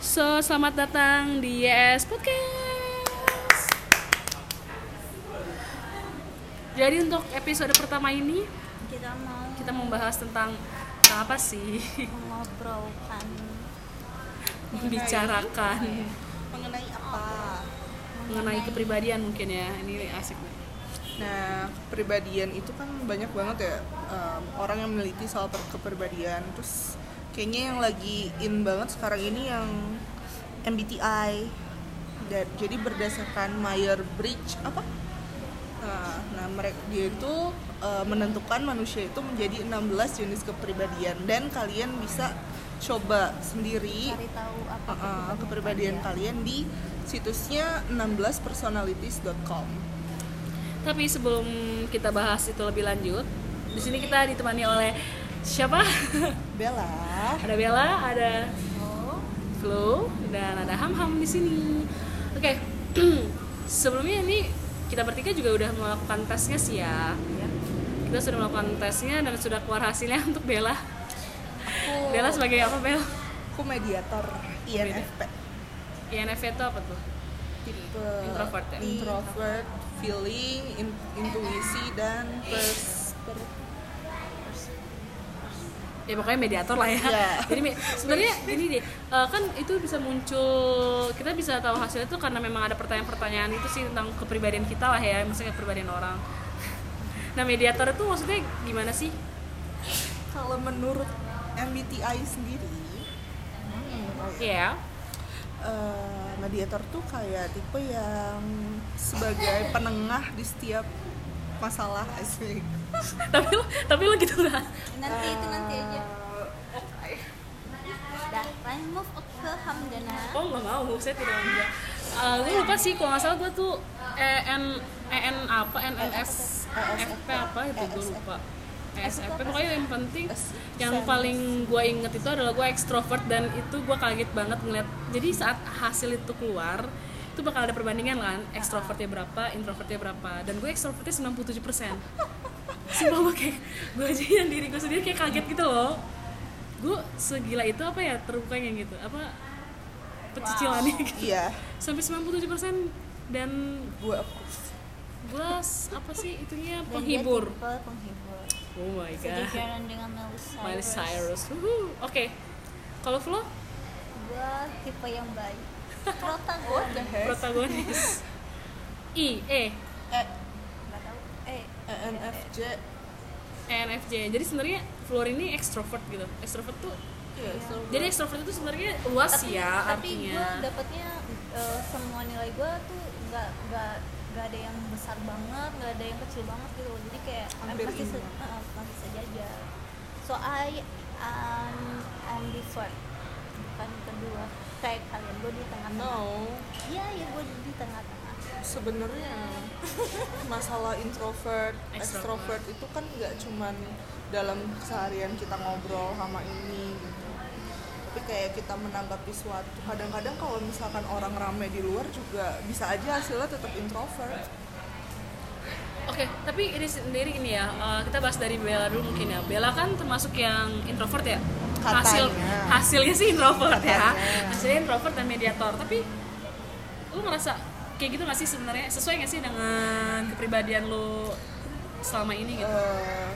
So, selamat datang di YS Podcast. Jadi untuk episode pertama ini kita mau kita membahas tentang apa sih? mengobrolkan Membicarakan mengenai apa mengenai kepribadian mungkin ya. Ini asik nih. nah kepribadian itu kan banyak banget ya em, orang yang meneliti soal kepribadian terus kayaknya yang lagi in banget sekarang ini yang MBTI dan jadi berdasarkan Meyer Bridge apa? Nah, nah mereka dia itu eh, menentukan manusia itu menjadi 16 jenis kepribadian. Dan kalian bisa coba sendiri cari tahu apa Uh, uh, kepribadian kalian. di situsnya 16personalities.com. Tapi sebelum kita bahas itu lebih lanjut, di sini kita ditemani oleh siapa? Bella, ada Bella, ada Flo, dan ada Ham Ham di sini. Oke, sebelumnya ini kita bertiga juga udah melakukan tesnya sih ya. Kita sudah melakukan tesnya dan sudah keluar hasilnya untuk Bella. aku, Bella sebagai apa Bella? aku mediator INFP. INFP itu apa tuh? Tipe Introvert ya? introvert, feeling, in- intuisi dan pers, per- Ya pokoknya mediator lah ya. Iya. Jadi sebenarnya ini deh, eh, kan itu bisa muncul kita bisa tahu hasilnya tuh karena memang ada pertanyaan-pertanyaan itu sih tentang kepribadian kita lah ya, maksudnya kepribadian orang. Nah mediator itu maksudnya gimana sih? kalau menurut MBTI sendiri, Iya. eh, mediator tuh kayak tipe yang sebagai penengah di setiap masalah asik. tapi lo tapi lo gitu nggak? nanti itu nanti aja Eh, dah lain move ke Hamdana Oh nggak mau, saya tidak mau juga. Eh, gue lupa sih kalau nggak salah gue tuh EN EN apa NNF FP apa itu gue lupa. ESFP pokoknya yang penting yang paling gue inget itu adalah gue ekstrovert dan itu gue kaget banget ngeliat jadi saat hasil itu keluar itu bakal ada perbandingan kan ekstrovertnya berapa introvertnya berapa. Dan gue ekstrovertnya 97 persen. Sumpah gue kayak gue aja yang diri gue sendiri kayak kaget gitu loh. Gue segila itu apa ya terbukanya gitu apa pecicilannya gitu. Iya, sampai 97% dan gue gue apa sih itunya Dan dia penghibur. penghibur. Oh my god. Sejajaran dengan Miley Cyrus, Miley Cyrus. Oke kalau Flo? Gua tipe yang baik protagonis. Protagonis. I E. Eh, eh ENFJ ENFJ jadi sebenarnya Flor ini ekstrovert gitu. Ekstrovert tuh Iya, so- jadi ekstrovert itu sebenarnya luas tapi, ya tapi gue artinya. dapetnya eh, semua nilai gue tuh nggak nggak nggak ada yang besar banget nggak ada yang kecil banget gitu loh. Jadi kayak Hampir masih se, eh, masih sejajar so I am ambivert bukan kedua kayak kalian gue di tengah-tengah No, iya ya gue di tengah-tengah sebenarnya masalah introvert, Extrovert. itu kan nggak cuman dalam keseharian kita ngobrol sama ini gitu. Tapi kayak kita menanggapi suatu. Kadang-kadang kalau misalkan orang rame di luar juga bisa aja hasilnya tetap introvert. Oke, tapi ini sendiri ini ya, eh, kita bahas dari Bella dulu mungkin ya. Bella kan termasuk yang introvert ya. Hasil hasilnya sih introvert ya. Katanya. Hasilnya introvert dan mediator. Tapi lu ngerasa kayak gitu gak sih sebenarnya sesuai gak sih dengan kepribadian lu selama ini gitu? Eh,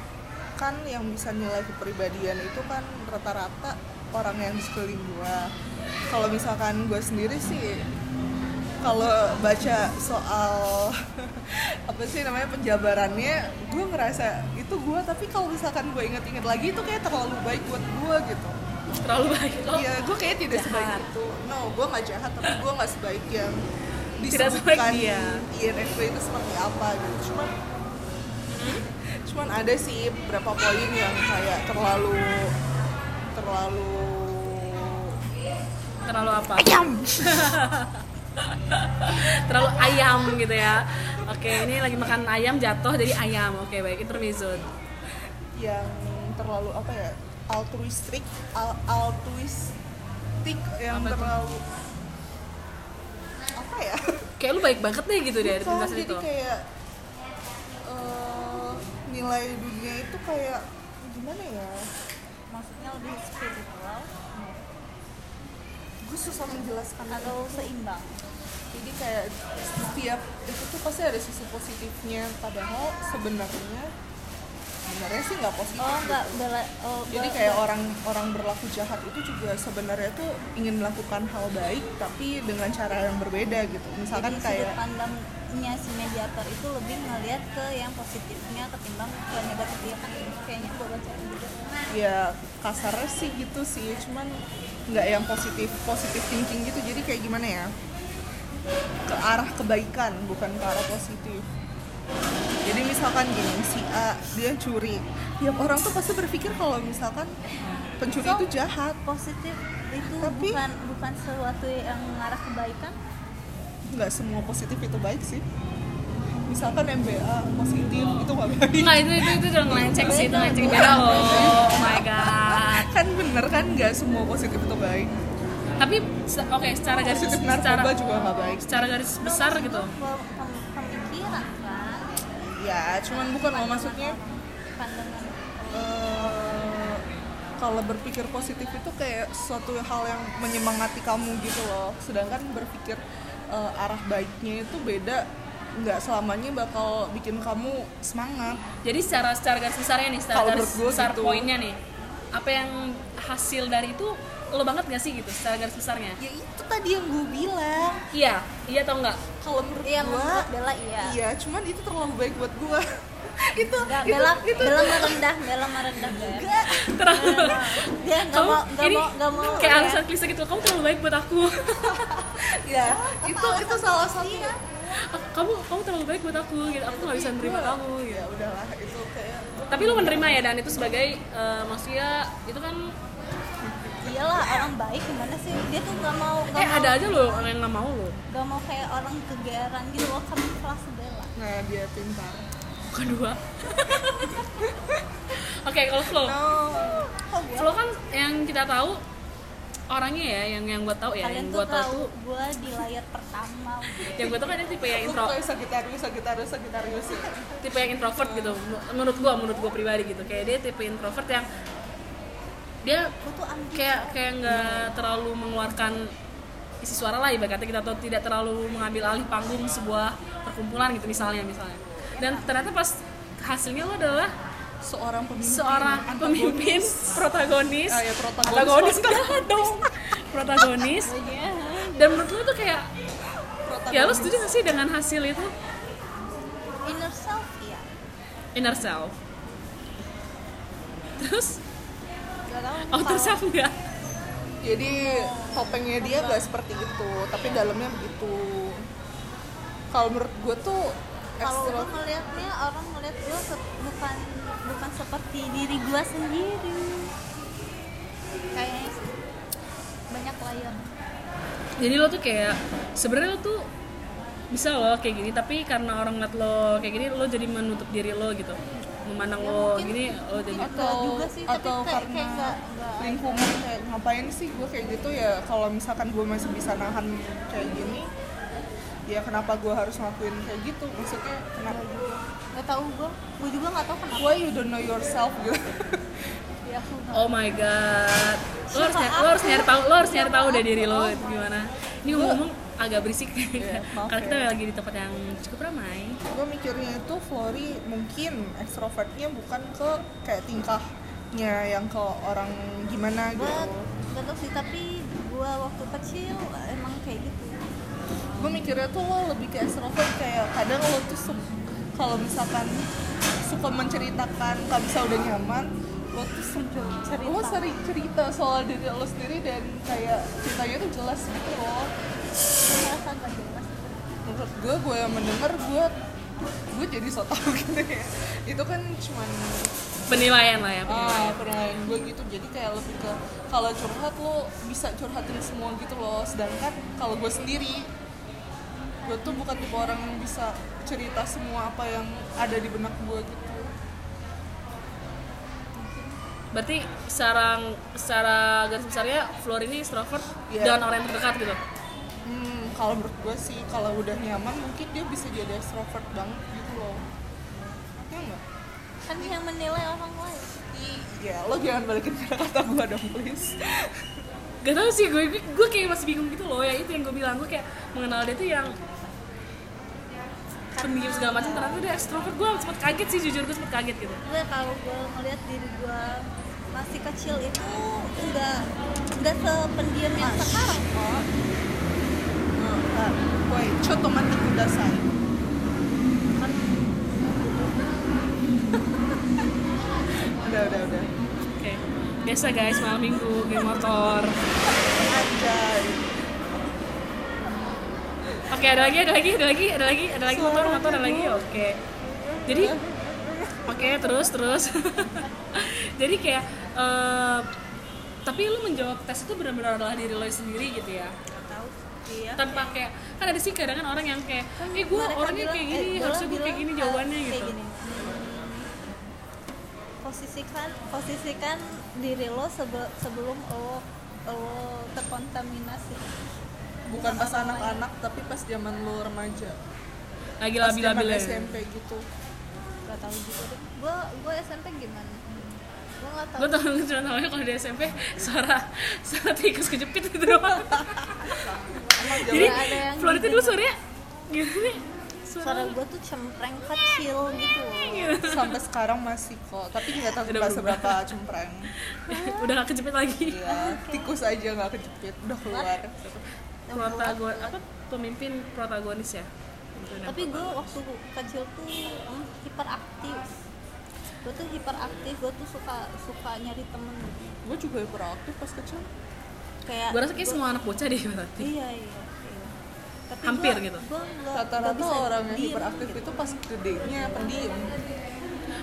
kan yang bisa nilai kepribadian itu kan rata-rata orang yang di sekeliling gua. Kalau misalkan gue sendiri sih kalau baca soal apa sih namanya penjabarannya gue ngerasa itu gue tapi kalau misalkan gue inget-inget lagi itu kayak terlalu baik buat gue gitu Terlalu baik. Oh, Iya, gue kayak tidak jahat. sebaik itu. No, gue nggak jahat, tapi gue nggak sebaik yang disebutkan dia. INFP itu seperti apa gitu. Cuman, cuman ada sih beberapa poin yang kayak terlalu, terlalu terlalu apa? ayam. terlalu ayam gitu ya. Oke, ini lagi makan ayam jatuh jadi ayam. Oke, baik intermezzo. yang terlalu apa ya? Altruistik al altruistik yang Apa terlalu apa ya? Kayak lu baik banget deh gitu deh Bukan, penjelasan jadi itu. kayak eh, nilai dunia itu kayak gimana ya? Maksudnya lebih spiritual? Gue gue susah menjelaskan. Atau seimbang jadi kayak setiap itu tuh pasti ada sisi positifnya. Padahal sebenarnya sebenarnya sih nggak positif oh gitu. nggak bela oh jadi kayak orang orang berlaku jahat itu juga sebenarnya tuh ingin melakukan hal baik tapi dengan cara yang berbeda gitu. Misalkan jadi sudut kayak pandangnya si mediator itu lebih ngelihat ke yang positifnya ketimbang ke negatifnya kan? Kayaknya gue baca gitu. Ya kasarnya sih gitu sih. Cuman nggak yang positif positif thinking gitu. Jadi kayak gimana ya ke arah kebaikan bukan ke arah positif. Jadi misalkan gini si A dia curi. Tiap orang tuh pasti berpikir kalau misalkan pencuri So, itu jahat. positif itu Tapi- bukan bukan sesuatu yang mengarah kebaikan? Nggak semua positif itu baik sih. Misalkan MBA positif itu nggak baik. Enggak, itu itu itu udah ngelenceng sih, itu ngelenceng beda loh. Oh my god. kan bener kan nggak semua positif itu baik Tapi se- oke, secara garis positif secara narkoba juga nggak baik secara garis besar gitu. Pem- pem- pemikiran kan ya cuman bukan loh maksudnya pandangan eh, kalau berpikir positif itu kayak suatu hal yang menyemangati kamu gitu loh sedangkan berpikir eh, arah baiknya itu beda nggak selamanya bakal bikin kamu semangat Jadi secara secara garis besarnya nih, secara Kalau garis besar gitu. poinnya nih. Apa yang hasil dari itu lo banget gak sih gitu secara garis besarnya? ya itu tadi yang gue bilang Iya, iya atau enggak? kalau menurut iya gue Bella iya iya cuman itu terlalu baik buat gue itu Nggak, itu Bella, itu Bella merendah, Bella merendah enggak Terlalu Dia nggak mau, nggak mau, nggak mau. kayak ya. alasan klise gitu. Kamu terlalu baik buat aku. ya itu itu salah satu kamu kamu terlalu baik buat aku gitu. Aku nggak bisa menerima kamu gitu. ya udahlah itu kayak Tapi lo menerima ya dan itu sebagai eh, maksudnya itu kan Iyalah orang baik gimana sih? Dia tuh nggak mau, nggak eh mau, ada aja lo orang yang nggak mau lo. nggak mau kayak orang kegeeran gitu loh kan kelas Bella. nah dia pintar Bukan dua. Oke, kalau flow. no Flow kan yang kita tahu orangnya ya, yang yang gue tahu ya, Kalian yang gue tahu tahu tuh, gue di layar pertama. yang gue tahu kan dia tipe yang intro, kayak Sagittarius, Sagittarius, Sagittarius tipe yang introvert gitu. Menurut gue, menurut gue pribadi gitu. Kayak dia tipe introvert yang dia kayak kayak nggak terlalu mengeluarkan isi suara lah ibaratnya kita atau tidak terlalu mengambil alih panggung sebuah perkumpulan gitu misalnya misalnya. Dan ternyata pas hasilnya lo adalah seorang pemimpin. seorang pemimpin protagonis. Ah, ya, protagonis. protagonis enggak dong. Protagonis. Iya. dan menurut lo tuh kayak Protagonis. ya lo setuju gak sih dengan hasil itu? Inner self ya. inner self. Terus Gak tahu. outer self enggak jadi topengnya dia gak seperti itu tapi dalamnya begitu kalau menurut gue tuh Kalau gue ekstro ngelihatnya orang ngelihat gue bukan bukan seperti diri gue sendiri. Kayaknya sih. banyak layar. jadi lo tuh kayak sebenarnya lo tuh bisa lo kayak gini tapi karena orang ngeliat lo kayak gini lo jadi menutup diri lo gitu memandang Ya, lo gini lo jadi Enggak juga sih, tapi atau kayak- karena kayak nggak- nggak- lingkungan kayak ngapain sih gue kayak gitu ya kalau misalkan gue masih bisa nahan kayak gini ya kenapa gue harus ngelakuin kayak gitu maksudnya kenapa? Nggak tahu gue gue juga nggak tahu kenapa. Why you don't know yourself gitu ya oh my god. Lo harus nyari, lo harus nyari tahu lo harus nyari tahu deh diri lo gimana. Ini ngomong agak berisik. Maaf karena kita ya. lagi di tempat yang cukup ramai. Gue mikirnya itu Flori mungkin ekstrovertnya bukan ke kayak tingkahnya yang ke orang gimana gitu. nggak tahu sih tapi gue waktu kecil emang kayak gitu. Gue mikirnya tuh lo lebih ke ekstrovert kayak kadang lo tuh su- kalau misalkan suka menceritakan kalau bisa udah nyaman lo tuh suka Cerita. lo sering cerita soal diri lo sendiri dan kayak ceritanya tuh jelas gitu loh menurut gue gue yang mendengar gue gue jadi so tau gitu ya. Itu kan cuman penilaian lah ya ah penilaian. penilaian gue gitu. Jadi kayak lebih ke kalau curhat lo bisa curhatin semua gitu loh. Sedangkan kalau gue sendiri gue tuh bukan tipe orang yang bisa cerita semua apa yang ada di benak gue gitu. Berarti secara secara garis besarnya Flor ini extrovert Iya. dengan orang yang terdekat gitu kalau menurut gue sih kalau udah nyaman mungkin dia bisa jadi extrovert banget gitu loh. Ya enggak kan yang menilai orang lain. Ya lo jangan balikin kata-kata gue dong please. Gak tau sih gue gue kayak masih bingung gitu loh. Ya itu yang gue bilang. Gue kayak mengenal dia tuh yang pendiam segala macam. Ternyata dia ekstrovert gue sempet kaget sih jujur gue sempet kaget gitu. Gue kalau gue ngeliat diri gue masih kecil itu enggak enggak sependiam yang sekarang kok Woi, chotomatik kudasai. kan Udah, udah, udah. oke. Biasa guys malam minggu geng motor. Anjay. oke ada lagi ada lagi ada lagi ada lagi ada lagi motor motor ada lagi? Oke. Jadi oke terus terus. Jadi kayak eh, tapi lu menjawab tes itu benar-benar adalah diri lo sendiri gitu ya iya. Tanpa kayak kan ada sih kadang kan orang yang kayak eh gue Mereka orangnya bilang- kayak gini eh, harusnya gue kayak gini eh, jawabannya kayak gitu. gini. posisikan posisikan diri lo sebe- sebelum lo lo terkontaminasi. Bukan pas anak-anak, tapi pas zaman lu remaja. lagi Pas labil zaman labil SMP gitu. gak tahu juga deh. Gue gue SMP gimana? Gue nggak tahu. Gue tau cuma tahu kalau di SMP suara suara tikus kejepit itu doang jadi yang Florida gitu. dulu suaranya gini suara gue tuh cempreng kecil gitu sampai sekarang masih kok, tapi nggak tahu Udah seberapa cempreng. udah gak kejepit lagi. Iya, tikus aja nggak kejepit, udah keluar. protagon apa? Pemimpin protagonis ya? Tapi gue waktu kecil tuh hmm, hiperaktif. Gue tuh hiperaktif gue tuh suka suka nyari temen. Gue juga hiperaktif pas kecil. Kayak gue rasa kayak semua anak bocah deh berarti. Iya iya, iya. Tapi Hampir gua- gitu. Rata-rata orang yang hiperaktif gitu. itu pas gedenya pendiam.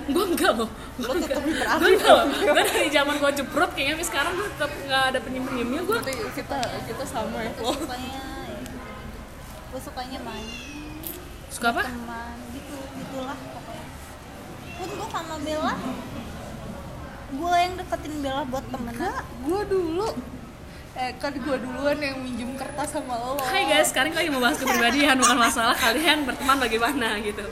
gue enggak loh Lo tetap gue hiperaktif. gue dari zaman gue jeprot kayaknya tapi sekarang gue tetap nggak ada penyim penyimnya gue kita kita sama ya, gue sukanya gue sukanya main. Suka apa? Teman gitu gitulah pokoknya. Pun gue sama Bella gue yang deketin Bella buat temenan. Gue dulu eh kan gue duluan yang minjem kertas sama lo. Hai guys, sekarang lagi membahas kepribadian bukan masalah kalian berteman bagaimana gitu.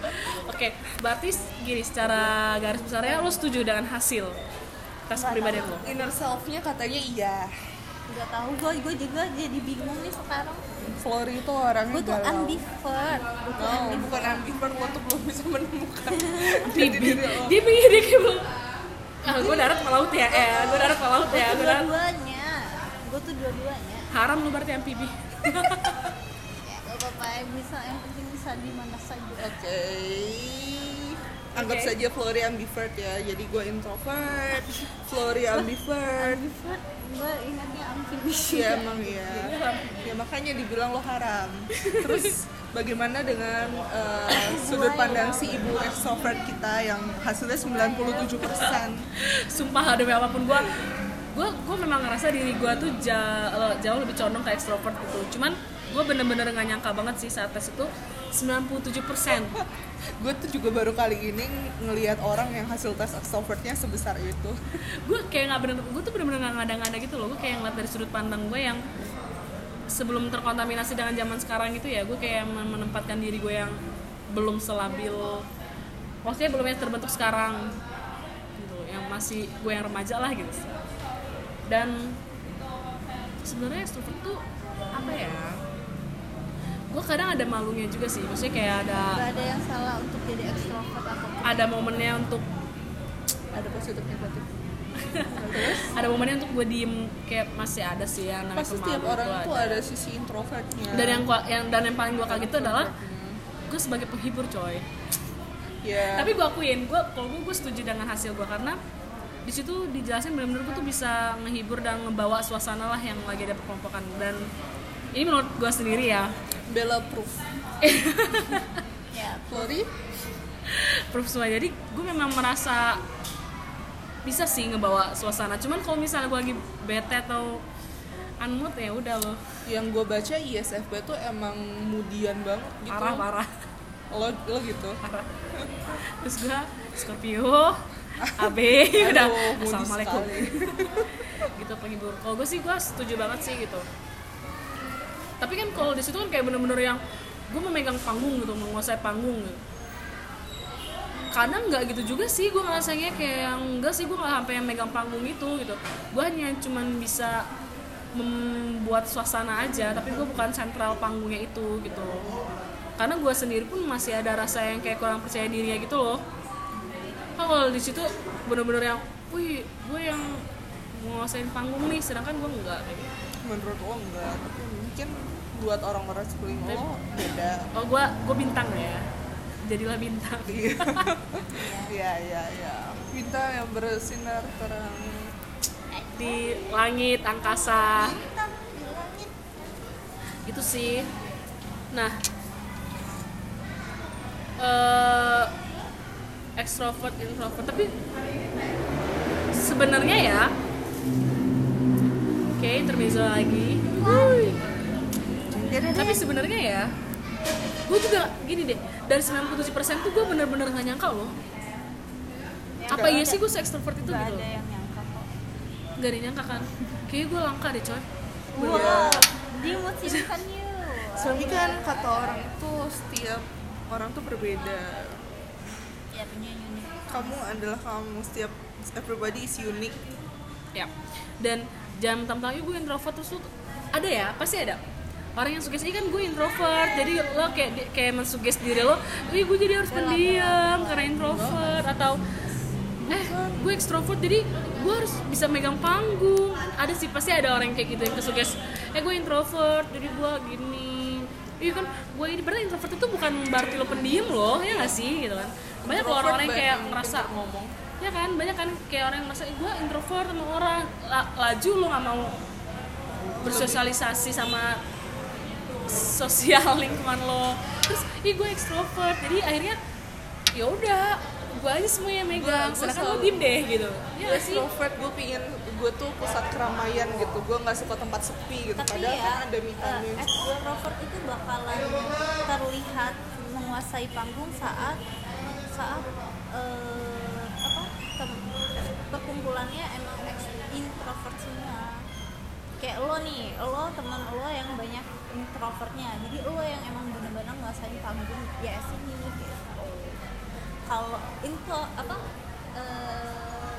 Oke, berarti gini secara garis besarnya lo setuju dengan hasil tes kepribadian lo? Inner self-nya katanya iya. nggak tahu gue gue juga jadi bingung nih sekarang Flory itu orangnya gue tuh galau. ambivert gue ambivert bukan ambivert, lo tuh belum bisa menemukan Bibi, jati diri lo. dia pikir dia kayak. Ah, gue darat pelaut ya, eh, gue darat pelaut gue ya, gue darat. Gue tuh dua-duanya Haram lu berarti amfibi. ya gak apa-apa yang bisa yang penting bisa di mana saja Oke. Anggap Oke. saja Flory ambivert ya. Jadi gue introvert, Flory ambivert. ambivert gue ingatnya amfibis Iya emang ya. Ya makanya dibilang lo haram. Terus bagaimana dengan eh, sudut pandang si ibu extrovert kita yang hasilnya 97%? Sumpah demi apa pun gue gue gue memang ngerasa diri gue tuh jauh, jauh lebih condong ke ekstrovert gitu. Cuman gue bener-bener gak nyangka banget sih saat tes itu 97% gue tuh juga baru kali ini ngelihat orang yang hasil tes extrovertnya sebesar itu. gue kayak nggak bener gue tuh bener-bener nggak ngada-ngada gitu loh. Gue kayak ngeliat dari sudut pandang gue yang sebelum terkontaminasi dengan zaman sekarang gitu ya gue kayak men- menempatkan diri gue yang belum selabil maksudnya belum yang terbentuk sekarang gitu yang masih gue yang remaja lah gitu dan sebenarnya extrovert tuh apa ya gue kadang ada malunya juga sih maksudnya kayak ada gak ada yang salah untuk jadi ekstrovert atau ada momennya untuk Ada positif negatif. ada momennya untuk gue diem kayak masih ada sih yang namanya Pasti setiap orang tuh tuh ada sisi introvertnya. dan yang gua- yang dan yang paling gue kaget itu adalah gue sebagai penghibur coy Ya. tapi gue akuin gue kalau gue gue setuju dengan hasil gue karena di situ dijelasin benar-benar gue tuh bisa ngehibur dan ngebawa suasana lah yang lagi ada perkelompokan dan ini menurut gue sendiri ya Bella proof. ya Flory? proof semua jadi gue memang merasa bisa sih ngebawa suasana cuman kalau misalnya gue lagi bete atau unmood ya udah loh Yang gue baca ISFP tuh emang mudian banget gitu. parah parah Lo, lo gitu. parah terus gue Scorpio AB udah. Assalamualaikum. gitu penghibur. Kalau gue sih gue setuju banget sih gitu. Tapi kan kalau di situ kan kayak bener-bener yang gue memegang panggung gitu menguasai panggung gitu. Kadang nggak gitu juga sih gue ngerasanya kayak yang enggak sih gue nggak sampai yang megang panggung itu gitu. Gue hanya cuman bisa membuat suasana aja tapi gue bukan sentral panggungnya itu gitu. Karena gue sendiri pun masih ada rasa yang kayak kurang percaya dirinya gitu loh kan kalau di situ bener-bener yang wih gue yang nguasain panggung nih sedangkan gue enggak. Kayak gitu. menurut lo enggak tapi mungkin buat orang-orang sekeliling lo beda. oh gue gue bintang ya. Jadilah bintang. Iya. Iya iya bintang yang bersinar terang di langit angkasa. Bintang di langit. itu sih. Nah eh extrovert introvert. Tapi sebenarnya ya oke intermezzo lagi. Wuih. tapi sebenarnya ya gue juga gini deh dari 97% tuh gue bener-bener gak nyangka loh. Apa iya sih gue se extrovert itu Gak gitu ada yang nyangka kok. gak dinyangka kan? Kayaknya gue langka deh coy. Wow, dia mau simpan you. tapi kan kata orang itu setiap orang tuh berbeda Ya punya unik. kamu adalah kamu setiap everybody is unique. Ya. Dan jam tampaknya gue introvert terus tuh ada ya? Pasti ada. Orang yang sugesti kan gue introvert jadi lo kayak di- kayak mensuges diri lo wih gue jadi harus pendiam karena introvert atau eh gue ekstrovert jadi gue harus bisa megang panggung. Ada sih pasti ada orang yang kayak gitu yang kesuges eh gue introvert jadi gue gini iya kan gue ini berarti introvert itu bukan berarti lo pendiam loh ya gak sih gitu kan? Banyak loh orang-orang yang kayak ngerasa ngomong ya kan banyak kan kayak orang yang merasa "Eh, gue introvert sama orang La- laju lo nggak mau bersosialisasi sama sosial lingkungan lo. Terus ih gue ekstrovert. Jadi akhirnya ya udah gue aja semua yang megang Gua- gua sedangkan lo selalu- diem deh gitu. Ya gue gak sih. extrovert gue pingin gue tuh pusat keramaian gitu. Gue nggak suka tempat sepi gitu. Tapi padahal ya, kan ada me eh, time extrovert itu bakalan terlihat menguasai panggung saat saat eh, apa tem- perkumpulannya emang ex- introvert semua. Kayak lo nih, lo teman lo yang banyak introvertnya, jadi lo yang emang benar-benar nguasain panggung ya sini gitu. Kalau intro apa eh,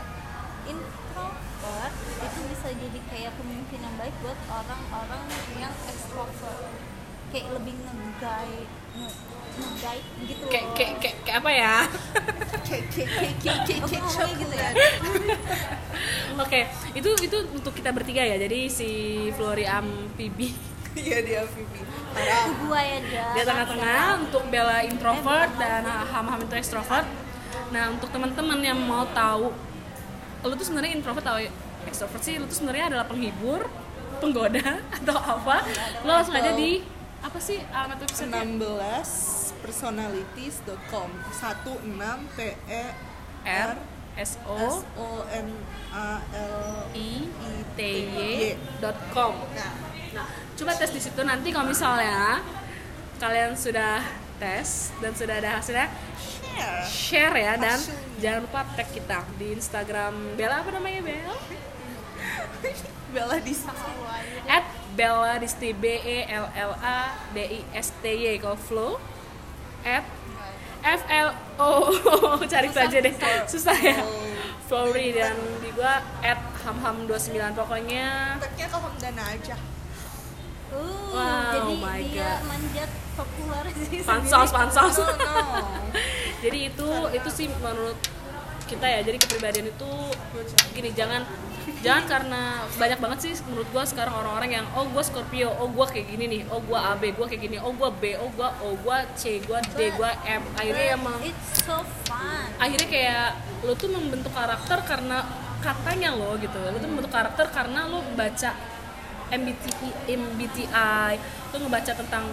introvert itu bisa jadi kayak pemimpin yang baik buat orang-orang yang extrovert. Kayak lebih nge-guide nge- nge-guide gitu kayak loh. kayak kayak kayak apa ya? Cake cake Aku cake ngomongnya gitu ya. Oke itu itu untuk kita bertiga ya. Jadi si Flori Ampibi iya dia Vivi itu gua ya dia. Di tengah-tengah untuk Bella introvert dan Ham-Ham itu extrovert. Nah untuk teman-teman yang mau tahu lu tuh sebenarnya introvert atau extrovert sih? Lu tuh sebenarnya adalah penghibur penggoda atau apa? Lo langsung aja di apa sih alamat website 16 personalities.com 16 p e R S s O o n a l i t y dot com. Nah Nah, coba tes di situ nanti kalau misalnya kalian sudah tes dan sudah ada hasilnya share. share ya dan Hasilnya. jangan lupa tag kita di Instagram Bella apa namanya Bella? Bella di At Bella Disti B E L L A D I S T Y kalau flow at F L O cari saja deh. Susah ya. Flory dan di gua at hamham 29 pokoknya. Tagnya ke Hamdana aja uh, Wow, jadi my dia God. manjat populer sih pansos pansos. No no. Jadi itu itu sih menurut kita ya. Jadi kepribadian itu gini jangan jangan karena banyak banget sih menurut gua sekarang orang-orang yang oh gua Scorpio oh gua kayak gini nih oh gua AB gua kayak gini oh gua B oh gua O gua C gua D gua M. Akhirnya emang it's so fun. Akhirnya kayak lo tuh membentuk karakter karena katanya lo gitu. Lo tuh membentuk karakter karena lo baca MBTI MBTI lo ngebaca tentang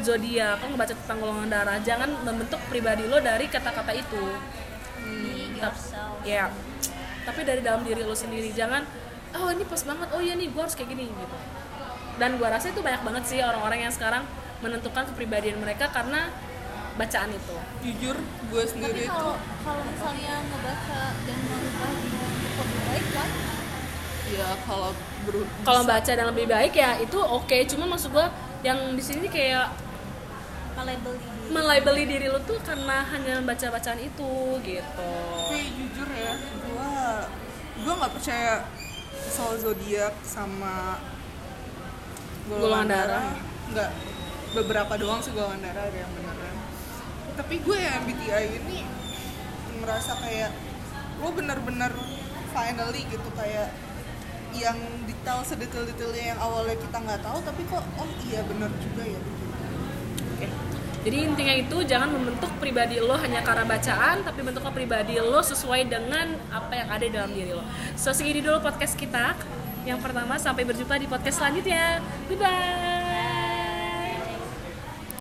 zodiak lo ngebaca tentang golongan darah jangan membentuk pribadi lo dari kata-kata itu. Be yourself. Ya tapi dari dalam diri lo sendiri jangan oh ini pas banget. Oh iya nih gue harus kayak gini gitu. Dan gue rasa itu banyak banget sih orang-orang yang sekarang menentukan kepribadian mereka karena bacaan itu. Jujur gue tapi sendiri itu kalau kalau misalnya ngebaca dan merubah dengan lebih baik kan? Ya kalau kalau baca dan lebih baik ya itu oke. Cuma maksud gue yang di sini kayak melabel diri. melabeli diri lo tuh karena hanya membaca bacaan itu gitu. Tapi jujur ya gue gue nggak percaya soal zodiak sama Golongan darah. nggak beberapa doang sih golongan darah ada yang beneran. Tapi gue yang MBTI ini merasa kayak lo bener-bener finally gitu kayak yang detail sedetail-detailnya yang awalnya kita nggak tahu tapi kok oh iya bener juga ya Oke. Jadi intinya itu jangan membentuk pribadi lo hanya karena bacaan, tapi bentuklah pribadi lo sesuai dengan apa yang ada dalam diri lo. So segini dulu podcast kita. Yang pertama sampai berjumpa di podcast selanjutnya. Bye bye.